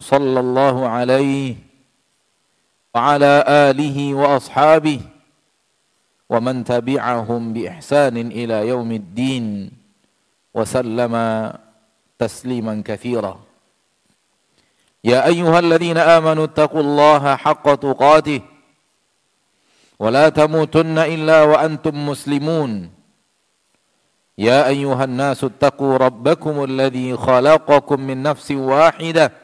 صلى الله عليه وعلى آله وأصحابه ومن تبعهم بإحسان إلى يوم الدين وسلم تسليما كثيرا. يا أيها الذين آمنوا اتقوا الله حق تقاته ولا تموتن إلا وأنتم مسلمون. يا أيها الناس اتقوا ربكم الذي خلقكم من نفس واحدة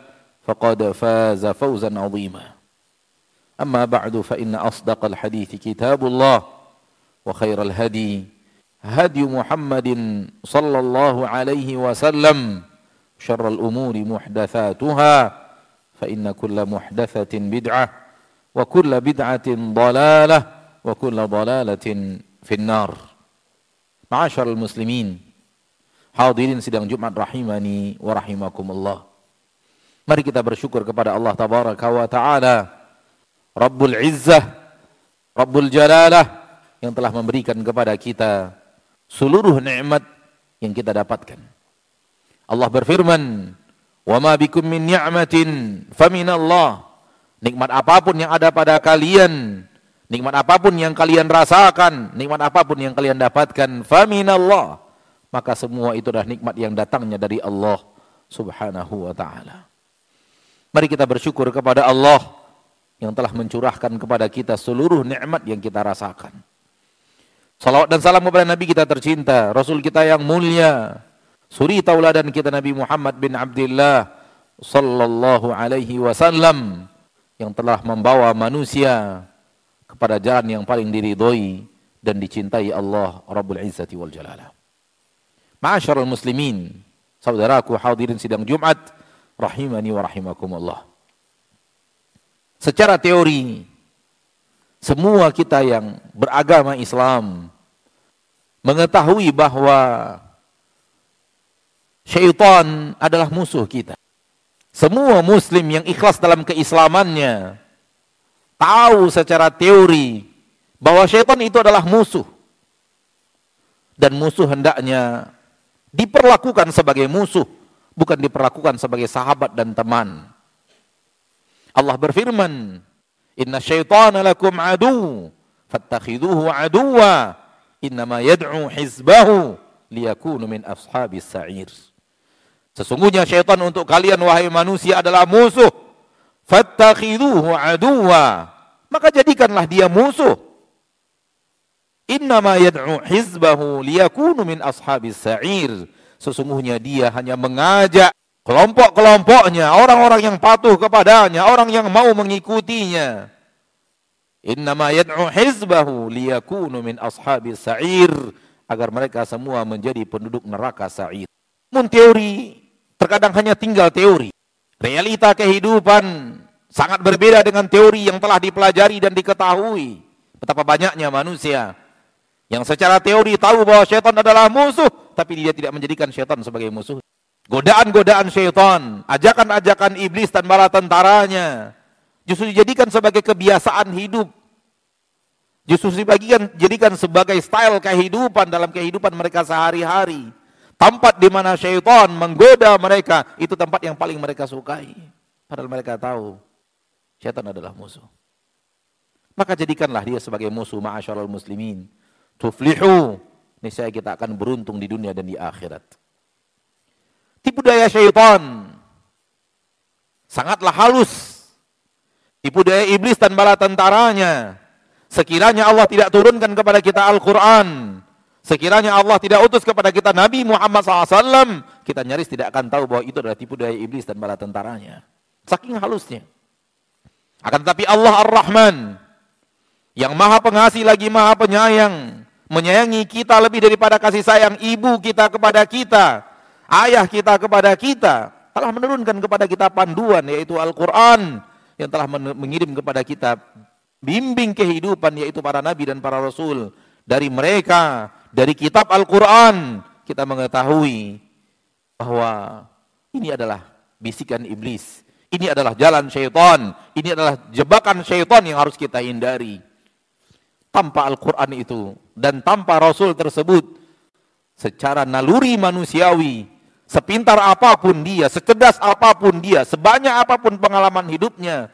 فقد فاز فوزا عظيما. أما بعد فإن أصدق الحديث كتاب الله وخير الهدي هدي محمد صلى الله عليه وسلم. شر الأمور محدثاتها فإن كل محدثة بدعة وكل بدعة ضلالة وكل ضلالة في النار. معاشر المسلمين Hadirin sidang Jumat rahimani wa rahimakumullah. Mari kita bersyukur kepada Allah tabaraka wa taala Rabbul Izzah Rabbul Jalalah yang telah memberikan kepada kita seluruh nikmat yang kita dapatkan. Allah berfirman, "Wa ma bikum min ni'matin faminallah." Nikmat apa pun yang ada pada kalian, nikmat apa pun yang kalian rasakan, nikmat apa pun yang kalian dapatkan, faminallah maka semua itu adalah nikmat yang datangnya dari Allah Subhanahu wa taala. Mari kita bersyukur kepada Allah yang telah mencurahkan kepada kita seluruh nikmat yang kita rasakan. Salawat dan salam kepada Nabi kita tercinta, Rasul kita yang mulia, suri tauladan kita Nabi Muhammad bin Abdullah sallallahu alaihi wasallam yang telah membawa manusia kepada jalan yang paling diridhoi dan dicintai Allah Rabbul Izzati wal Jalalah. Ma'asyarul muslimin, saudaraku hadirin sidang Jumat, rahimani wa rahimakumullah. Secara teori, semua kita yang beragama Islam mengetahui bahwa syaitan adalah musuh kita. Semua muslim yang ikhlas dalam keislamannya tahu secara teori bahwa syaitan itu adalah musuh. Dan musuh hendaknya diperlakukan sebagai musuh, bukan diperlakukan sebagai sahabat dan teman. Allah berfirman, "Inna syaitana lakum adu, fattakhiduhu aduwa, innama yad'u hizbahu liyakunu min ashabis sa'ir." Sesungguhnya syaitan untuk kalian wahai manusia adalah musuh. Fattakhiduhu aduwa. Maka jadikanlah dia musuh. Innama yad'u hizbahu liyakunu min ashabis sa'ir. Sesungguhnya dia hanya mengajak kelompok-kelompoknya, orang-orang yang patuh kepadanya, orang yang mau mengikutinya. Innama yad'u hizbahu liyakunu min ashabis sa'ir agar mereka semua menjadi penduduk neraka sa'ir. Mun teori terkadang hanya tinggal teori. Realita kehidupan sangat berbeda dengan teori yang telah dipelajari dan diketahui. Betapa banyaknya manusia yang secara teori tahu bahwa syaitan adalah musuh, tapi dia tidak menjadikan syaitan sebagai musuh. Godaan-godaan syaitan, ajakan-ajakan iblis dan bala tentaranya, justru dijadikan sebagai kebiasaan hidup. Justru dibagikan jadikan sebagai style kehidupan dalam kehidupan mereka sehari-hari. Tempat di mana syaitan menggoda mereka, itu tempat yang paling mereka sukai. Padahal mereka tahu syaitan adalah musuh. Maka jadikanlah dia sebagai musuh ma'asyarul muslimin tuflihu. Niscaya kita akan beruntung di dunia dan di akhirat. Tipu daya syaitan Sangatlah halus. Tipu daya iblis dan bala tentaranya. Sekiranya Allah tidak turunkan kepada kita Al-Quran. Sekiranya Allah tidak utus kepada kita Nabi Muhammad SAW. Kita nyaris tidak akan tahu bahwa itu adalah tipu daya iblis dan bala tentaranya. Saking halusnya. Akan tetapi Allah Ar-Rahman. Yang maha pengasih lagi maha penyayang. Menyayangi kita lebih daripada kasih sayang ibu kita kepada kita. Ayah kita kepada kita. Telah menurunkan kepada kita panduan yaitu Al-Quran. Yang telah mengirim kepada kita bimbing kehidupan yaitu para nabi dan para rasul. Dari mereka, dari kitab Al-Quran, kita mengetahui bahwa ini adalah bisikan iblis. Ini adalah jalan syaitan. Ini adalah jebakan syaitan yang harus kita hindari. Tanpa Al-Quran itu dan tanpa Rasul tersebut, secara naluri manusiawi, sepintar apa pun dia, secerdas apa pun dia, sebanyak apa pun pengalaman hidupnya,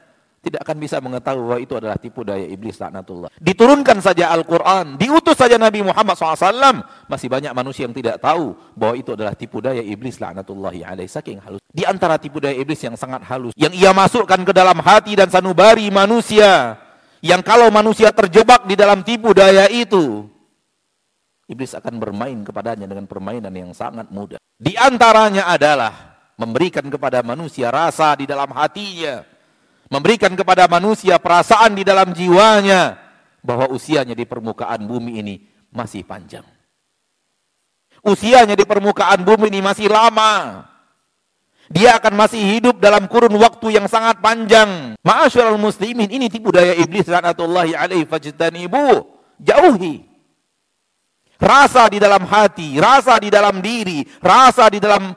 tidak akan bisa mengetahui bahwa itu adalah tipu daya iblis laknatullah. Diturunkan saja Al-Quran, diutus saja Nabi Muhammad SAW, masih banyak manusia yang tidak tahu bahwa itu adalah tipu daya iblis laknatullahi alaih saking halus. Di antara tipu daya iblis yang sangat halus, yang ia masukkan ke dalam hati dan sanubari manusia, yang kalau manusia terjebak di dalam tipu daya itu, iblis akan bermain kepadanya dengan permainan yang sangat mudah. Di antaranya adalah memberikan kepada manusia rasa di dalam hatinya, memberikan kepada manusia perasaan di dalam jiwanya bahwa usianya di permukaan bumi ini masih panjang. Usianya di permukaan bumi ini masih lama. Dia akan masih hidup dalam kurun waktu yang sangat panjang. Ma'asyiral muslimin, ini tipu daya iblis laknatullahi alaihi fajtanibu. Jauhi. Rasa di dalam hati, rasa di dalam diri, rasa di dalam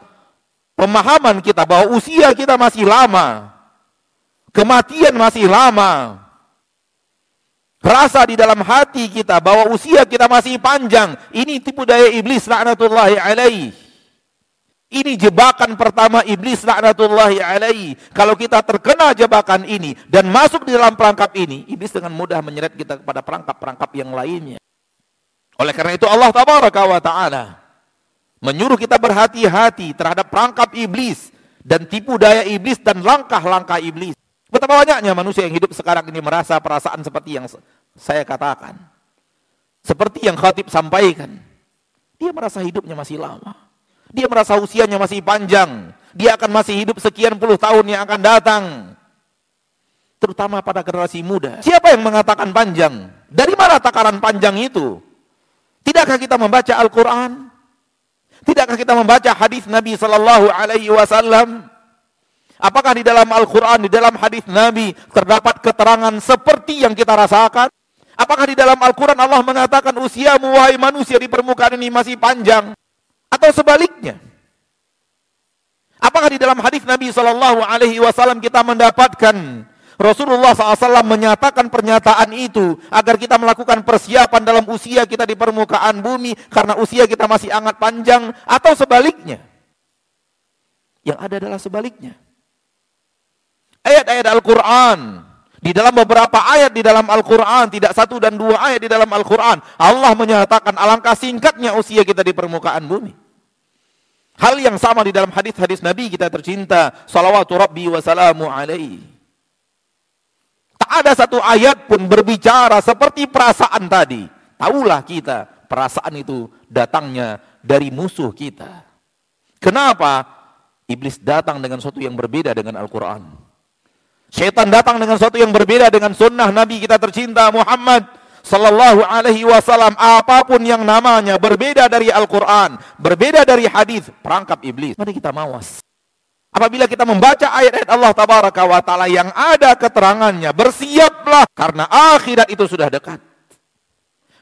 pemahaman kita bahwa usia kita masih lama. Kematian masih lama. Rasa di dalam hati kita bahwa usia kita masih panjang. Ini tipu daya iblis laknatullahi alaih. Ini jebakan pertama iblis laknatullahi alaih. Kalau kita terkena jebakan ini dan masuk di dalam perangkap ini, iblis dengan mudah menyeret kita kepada perangkap-perangkap yang lainnya. Oleh karena itu Allah tabaraka wa taala menyuruh kita berhati-hati terhadap perangkap iblis dan tipu daya iblis dan langkah-langkah iblis. Betapa banyaknya manusia yang hidup sekarang ini merasa perasaan seperti yang saya katakan. Seperti yang khatib sampaikan. Dia merasa hidupnya masih lama. Dia merasa usianya masih panjang. Dia akan masih hidup sekian puluh tahun yang akan datang. Terutama pada generasi muda. Siapa yang mengatakan panjang? Dari mana takaran panjang itu? Tidakkah kita membaca Al-Quran? Tidakkah kita membaca hadis Nabi Sallallahu Alaihi Wasallam? Apakah di dalam Al-Quran, di dalam hadis Nabi terdapat keterangan seperti yang kita rasakan? Apakah di dalam Al-Quran Allah mengatakan usiamu wahai manusia di permukaan ini masih panjang? Atau sebaliknya? Apakah di dalam hadis Nabi Shallallahu Alaihi Wasallam kita mendapatkan Rasulullah SAW menyatakan pernyataan itu agar kita melakukan persiapan dalam usia kita di permukaan bumi karena usia kita masih sangat panjang atau sebaliknya? Yang ada adalah sebaliknya ayat-ayat Al-Quran. Di dalam beberapa ayat di dalam Al-Quran, tidak satu dan dua ayat di dalam Al-Quran, Allah menyatakan alangkah singkatnya usia kita di permukaan bumi. Hal yang sama di dalam hadis-hadis Nabi kita tercinta, salawatu rabbi wa salamu alaihi. Tak ada satu ayat pun berbicara seperti perasaan tadi. Taulah kita, perasaan itu datangnya dari musuh kita. Kenapa? Iblis datang dengan sesuatu yang berbeda dengan Al-Quran. Syaitan datang dengan sesuatu yang berbeda dengan sunnah Nabi kita tercinta Muhammad sallallahu alaihi wasallam apa pun yang namanya berbeda dari Al-Qur'an, berbeda dari hadis, perangkap iblis. Mari kita mawas. Apabila kita membaca ayat-ayat Allah tabaraka wa taala yang ada keterangannya, bersiaplah karena akhirat itu sudah dekat.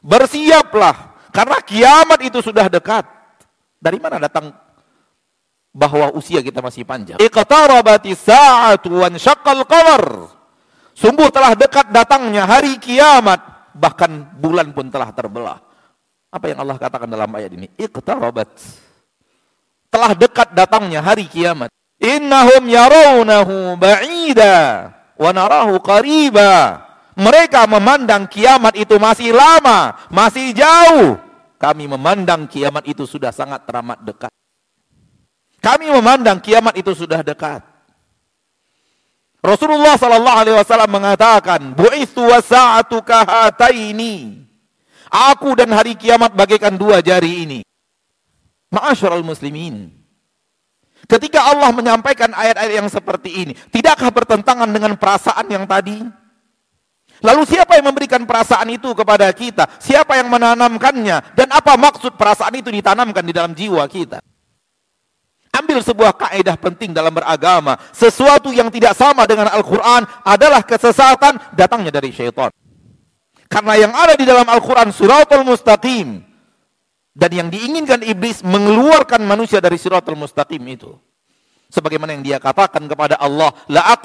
Bersiaplah karena kiamat itu sudah dekat. Dari mana datang bahwa usia kita masih panjang. Iqtarabati sa'atu syaqqal qamar. Sungguh telah dekat datangnya hari kiamat, bahkan bulan pun telah terbelah. Apa yang Allah katakan dalam ayat ini? Iqtarabat. Telah dekat datangnya hari kiamat. Innahum yarawnahu ba'ida wa narahu qariba. Mereka memandang kiamat itu masih lama, masih jauh. Kami memandang kiamat itu sudah sangat teramat dekat. Kami memandang kiamat itu sudah dekat. Rasulullah sallallahu alaihi wasallam mengatakan, "Bu'itsu wasa'atu kahataini." Aku dan hari kiamat bagaikan dua jari ini. Ma'asyiral muslimin. Ketika Allah menyampaikan ayat-ayat yang seperti ini, tidakkah bertentangan dengan perasaan yang tadi? Lalu siapa yang memberikan perasaan itu kepada kita? Siapa yang menanamkannya? Dan apa maksud perasaan itu ditanamkan di dalam jiwa kita? Ambil sebuah kaidah penting dalam beragama. Sesuatu yang tidak sama dengan Al-Quran adalah kesesatan datangnya dari syaitan. Karena yang ada di dalam Al-Quran suratul mustaqim. Dan yang diinginkan iblis mengeluarkan manusia dari suratul mustaqim itu. Sebagaimana yang dia katakan kepada Allah, la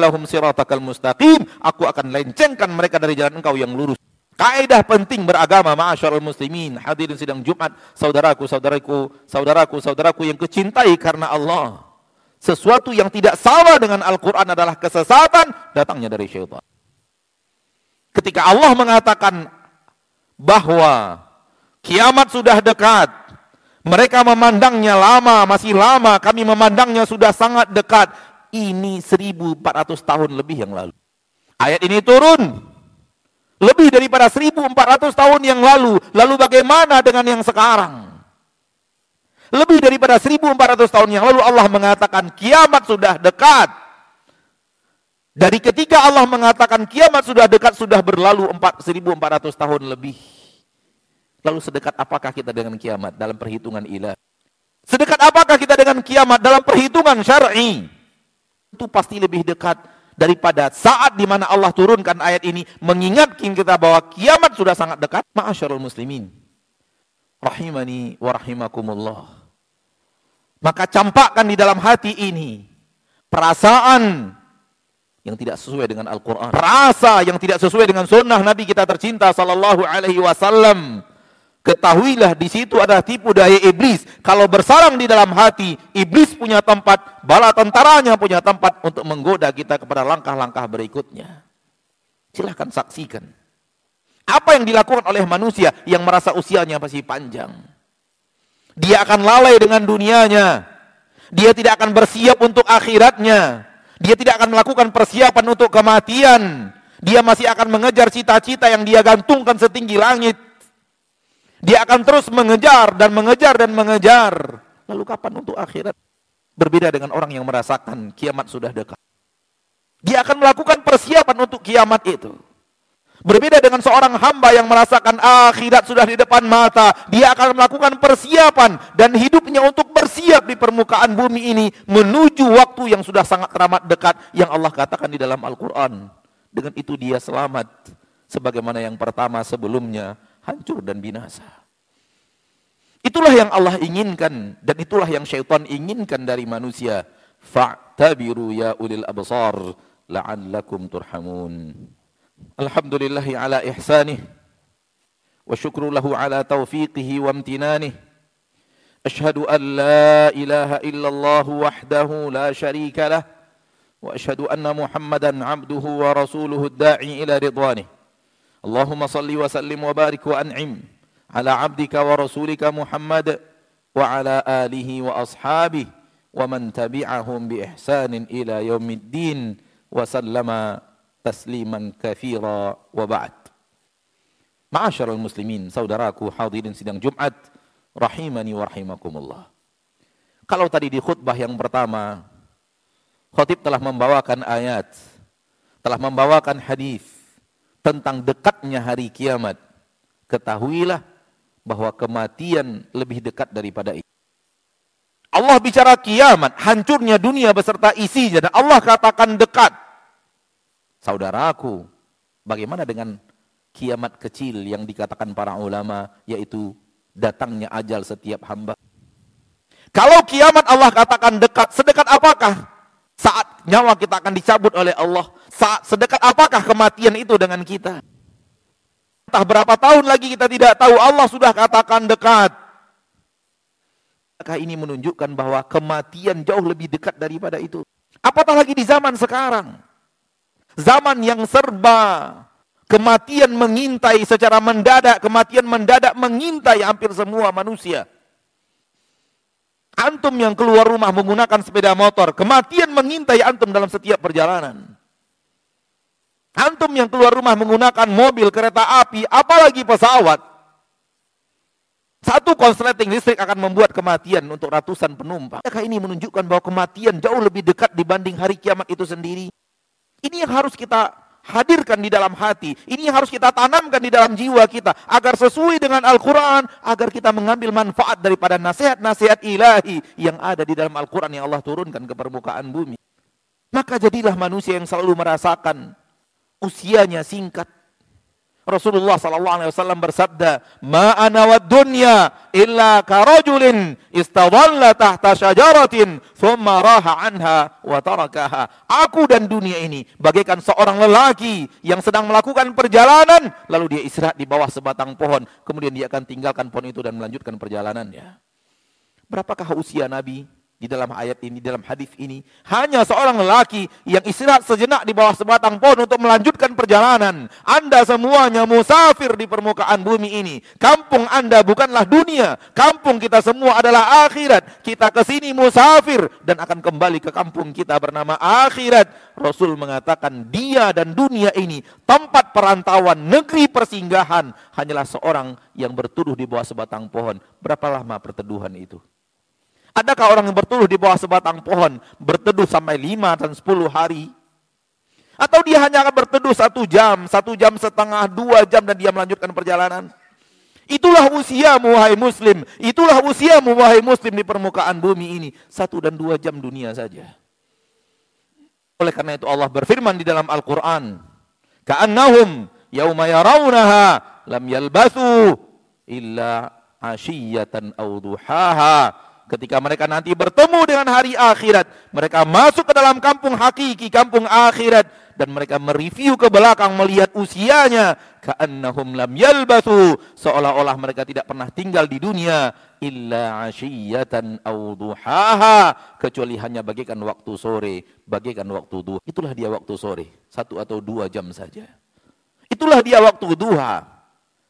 lahum siratakal mustaqim, aku akan lencengkan mereka dari jalan engkau yang lurus. Kaidah penting beragama ma'asyarul muslimin, hadirin sidang Jumat, saudaraku, saudaraku, saudaraku, saudaraku yang kecintai karena Allah. Sesuatu yang tidak sama dengan Al-Quran adalah kesesatan, datangnya dari syaitan. Ketika Allah mengatakan bahwa kiamat sudah dekat, mereka memandangnya lama, masih lama. Kami memandangnya sudah sangat dekat. Ini 1400 tahun lebih yang lalu. Ayat ini turun. Lebih daripada 1400 tahun yang lalu. Lalu bagaimana dengan yang sekarang? Lebih daripada 1400 tahun yang lalu Allah mengatakan kiamat sudah dekat. Dari ketika Allah mengatakan kiamat sudah dekat sudah berlalu 1400 tahun lebih. Lalu sedekat apakah kita dengan kiamat dalam perhitungan ilah? Sedekat apakah kita dengan kiamat dalam perhitungan syar'i? Itu pasti lebih dekat daripada saat di mana Allah turunkan ayat ini mengingatkan kita bahwa kiamat sudah sangat dekat. Ma'asyarul muslimin. Rahimani wa rahimakumullah. Maka campakkan di dalam hati ini perasaan yang tidak sesuai dengan Al-Quran. Rasa yang tidak sesuai dengan sunnah Nabi kita tercinta sallallahu alaihi wasallam. Ketahuilah di situ ada tipu daya iblis. Kalau bersarang di dalam hati, iblis punya tempat, bala tentaranya punya tempat untuk menggoda kita kepada langkah-langkah berikutnya. Silahkan saksikan. Apa yang dilakukan oleh manusia yang merasa usianya masih panjang? Dia akan lalai dengan dunianya. Dia tidak akan bersiap untuk akhiratnya. Dia tidak akan melakukan persiapan untuk kematian. Dia masih akan mengejar cita-cita yang dia gantungkan setinggi langit. Dia akan terus mengejar dan mengejar dan mengejar. Lalu kapan untuk akhirat? Berbeda dengan orang yang merasakan kiamat sudah dekat. Dia akan melakukan persiapan untuk kiamat itu. Berbeda dengan seorang hamba yang merasakan akhirat sudah di depan mata. Dia akan melakukan persiapan dan hidupnya untuk bersiap di permukaan bumi ini. Menuju waktu yang sudah sangat teramat dekat. Yang Allah katakan di dalam Al-Quran. Dengan itu dia selamat. Sebagaimana yang pertama sebelumnya hancur dan binasa. Itulah yang Allah inginkan dan itulah yang syaitan inginkan dari manusia. Fa'tabiru ya ulil absar la'allakum turhamun. Alhamdulillahi ala ihsanih wa syukru lahu ala taufiqihi wa amtinanih. Ashhadu an la ilaha illallah wahdahu la syarika lah wa ashhadu anna Muhammadan abduhu wa rasuluhu ad-da'i ila ridwanih. اللهم صل وسلم وبارك وأنعم على عبدك ورسولك محمد وعلى آله وأصحابه ومن تبعهم بإحسان إلى يوم الدين وسلم تسليما كثيرا وبعد معاشر المسلمين saudaraku hadirin sidang Jumat rahimani wa rahimakumullah kalau tadi di khutbah yang pertama khatib telah membawakan ayat telah membawakan hadis tentang dekatnya hari kiamat, ketahuilah bahwa kematian lebih dekat daripada itu. Allah bicara kiamat, hancurnya dunia beserta isinya dan Allah katakan dekat. Saudaraku, bagaimana dengan kiamat kecil yang dikatakan para ulama yaitu datangnya ajal setiap hamba? Kalau kiamat Allah katakan dekat, sedekat apakah saat nyawa kita akan dicabut oleh Allah? sedekat apakah kematian itu dengan kita? Entah berapa tahun lagi kita tidak tahu, Allah sudah katakan dekat. Maka ini menunjukkan bahwa kematian jauh lebih dekat daripada itu. Apatah lagi di zaman sekarang. Zaman yang serba kematian mengintai secara mendadak, kematian mendadak mengintai hampir semua manusia. Antum yang keluar rumah menggunakan sepeda motor, kematian mengintai antum dalam setiap perjalanan. Antum yang keluar rumah menggunakan mobil, kereta api, apalagi pesawat. Satu konsleting listrik akan membuat kematian untuk ratusan penumpang. Apakah ini menunjukkan bahwa kematian jauh lebih dekat dibanding hari kiamat itu sendiri? Ini yang harus kita hadirkan di dalam hati. Ini harus kita tanamkan di dalam jiwa kita. Agar sesuai dengan Al-Quran. Agar kita mengambil manfaat daripada nasihat-nasihat ilahi yang ada di dalam Al-Quran yang Allah turunkan ke permukaan bumi. Maka jadilah manusia yang selalu merasakan usianya singkat. Rasulullah sallallahu alaihi wasallam bersabda, "Ma ana wad dunya illa karajulin istadalla tahta syajaratin thumma raha anha wa tarakaha." Aku dan dunia ini bagaikan seorang lelaki yang sedang melakukan perjalanan lalu dia istirahat di bawah sebatang pohon, kemudian dia akan tinggalkan pohon itu dan melanjutkan perjalanannya. Berapakah usia Nabi? Di dalam ayat ini, dalam hadis ini. Hanya seorang lelaki yang istirahat sejenak di bawah sebatang pohon untuk melanjutkan perjalanan. Anda semuanya musafir di permukaan bumi ini. Kampung Anda bukanlah dunia. Kampung kita semua adalah akhirat. Kita ke sini musafir dan akan kembali ke kampung kita bernama akhirat. Rasul mengatakan dia dan dunia ini tempat perantauan, negeri persinggahan hanyalah seorang yang bertuduh di bawah sebatang pohon. Berapa lama perteduhan itu? Adakah orang yang berteduh di bawah sebatang pohon, berteduh sampai lima dan sepuluh hari? Atau dia hanya akan berteduh satu jam, satu jam setengah, dua jam dan dia melanjutkan perjalanan? Itulah usiamu wahai muslim. Itulah usiamu wahai muslim di permukaan bumi ini. Satu dan dua jam dunia saja. Oleh karena itu Allah berfirman di dalam Al-Quran. Ka'annahum yawma yarawnaha lam yalbathu illa ashiyatan awduhaha Ketika mereka nanti bertemu dengan hari akhirat, mereka masuk ke dalam kampung hakiki, kampung akhirat dan mereka mereview ke belakang melihat usianya ka'annahum lam yalbathu seolah-olah mereka tidak pernah tinggal di dunia illa ashiyatan aw duhaha kecuali hanya bagaikan waktu sore, bagaikan waktu duha. Itulah dia waktu sore, satu atau dua jam saja. Itulah dia waktu duha.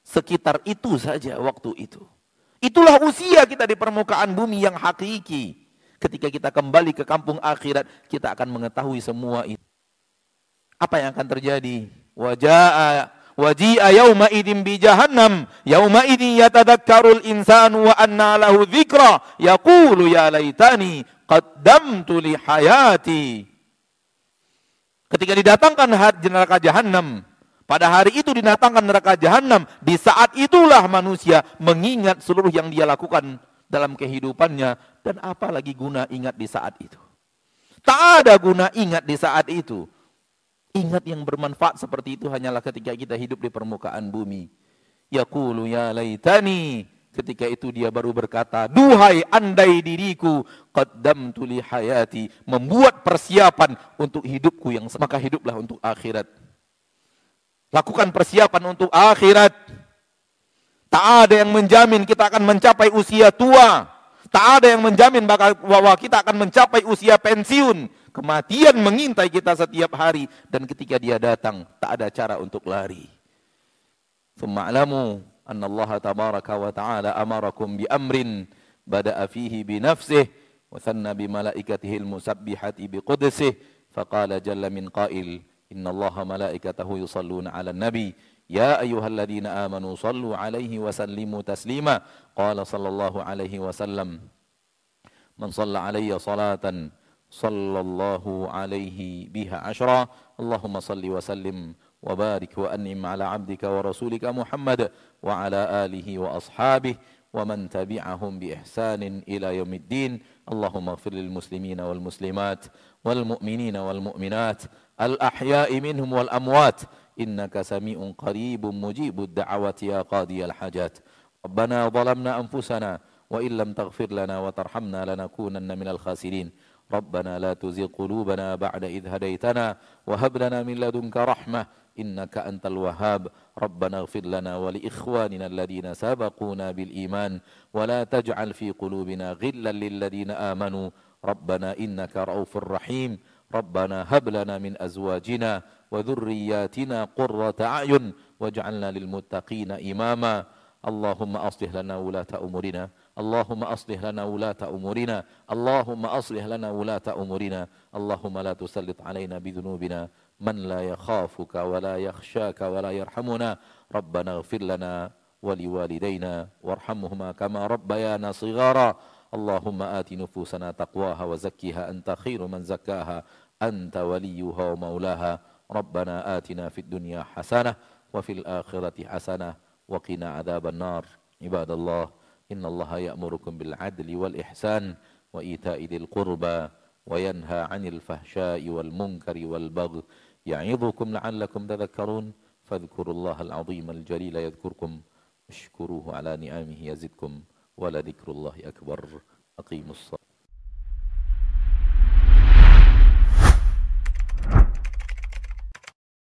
Sekitar itu saja waktu itu. Itulah usia kita di permukaan bumi yang hakiki. Ketika kita kembali ke kampung akhirat, kita akan mengetahui semua itu. Apa yang akan terjadi? Waja'a waji'a yauma idin bi jahannam yauma idin yatadakkarul insanu wa anna lahu dzikra yaqulu ya laitani qaddamtu li hayati ketika didatangkan neraka jahannam pada hari itu dinatangkan neraka jahanam. Di saat itulah manusia mengingat seluruh yang dia lakukan dalam kehidupannya. Dan apalagi guna ingat di saat itu. Tak ada guna ingat di saat itu. Ingat yang bermanfaat seperti itu hanyalah ketika kita hidup di permukaan bumi. Yaqulu ya laitani. Ketika itu dia baru berkata, Duhai andai diriku, qaddamtu li hayati. Membuat persiapan untuk hidupku yang maka hiduplah untuk akhirat. Lakukan persiapan untuk akhirat. Tak ada yang menjamin kita akan mencapai usia tua. Tak ada yang menjamin bahwa kita akan mencapai usia pensiun. Kematian mengintai kita setiap hari. Dan ketika dia datang, tak ada cara untuk lari. Thuma'lamu anna Allah tabaraka wa ta'ala amarakum bi amrin bada'a fihi bi nafsih wa thanna bi malaikatihi al-musabbihati bi qudsih faqala jalla min qail إن الله ملائكته يصلون على النبي. يا أيها الذين آمنوا صلوا عليه وسلموا تسليما. قال صلى الله عليه وسلم. من صلى علي صلاة صلى الله عليه بها عشرا. اللهم صل وسلم وبارك وأنم على عبدك ورسولك محمد وعلى آله وأصحابه ومن تبعهم بإحسان إلى يوم الدين. اللهم اغفر للمسلمين والمسلمات والمؤمنين والمؤمنات الأحياء منهم والأموات. إنك سميع قريب مجيب الدعوة يا قاضي الحاجات. ربنا ظلمنا أنفسنا وإن لم تغفر لنا وترحمنا لنكونن من الخاسرين. ربنا لا تزغ قلوبنا بعد إذ هديتنا وهب لنا من لدنك رحمة. إنك أنت الوهاب. ربنا اغفر لنا ولإخواننا الذين سبقونا بالإيمان. ولا تجعل في قلوبنا غلا للذين آمنوا. ربنا إنك رؤوف رحيم. ربنا هب لنا من أزواجنا وذرياتنا قرة أعين واجعلنا للمتقين إماما. اللهم أصلح لنا ولاة أمورنا. اللهم أصلح لنا ولاة أمورنا. اللهم أصلح لنا ولاة أمورنا. اللهم لا تسلط علينا بذنوبنا من لا يخافك ولا يخشاك ولا يرحمنا. ربنا اغفر لنا ولوالدينا وارحمهما كما ربيانا صغارا. اللهم آت نفوسنا تقواها وزكها أنت خير من زكاها أنت وليها ومولاها. ربنا آتنا في الدنيا حسنة وفي الآخرة حسنة وقنا عذاب النار. عباد الله إن الله يأمركم بالعدل والإحسان وإيتاء ذي القربى وينهى عن الفحشاء والمنكر والبغي. يعظكم لعلكم تذكرون. فاذكروا الله العظيم الجليل يذكركم. اشكروه على نعمه يزدكم. ولذكر الله أكبر. أقيموا الصلاة.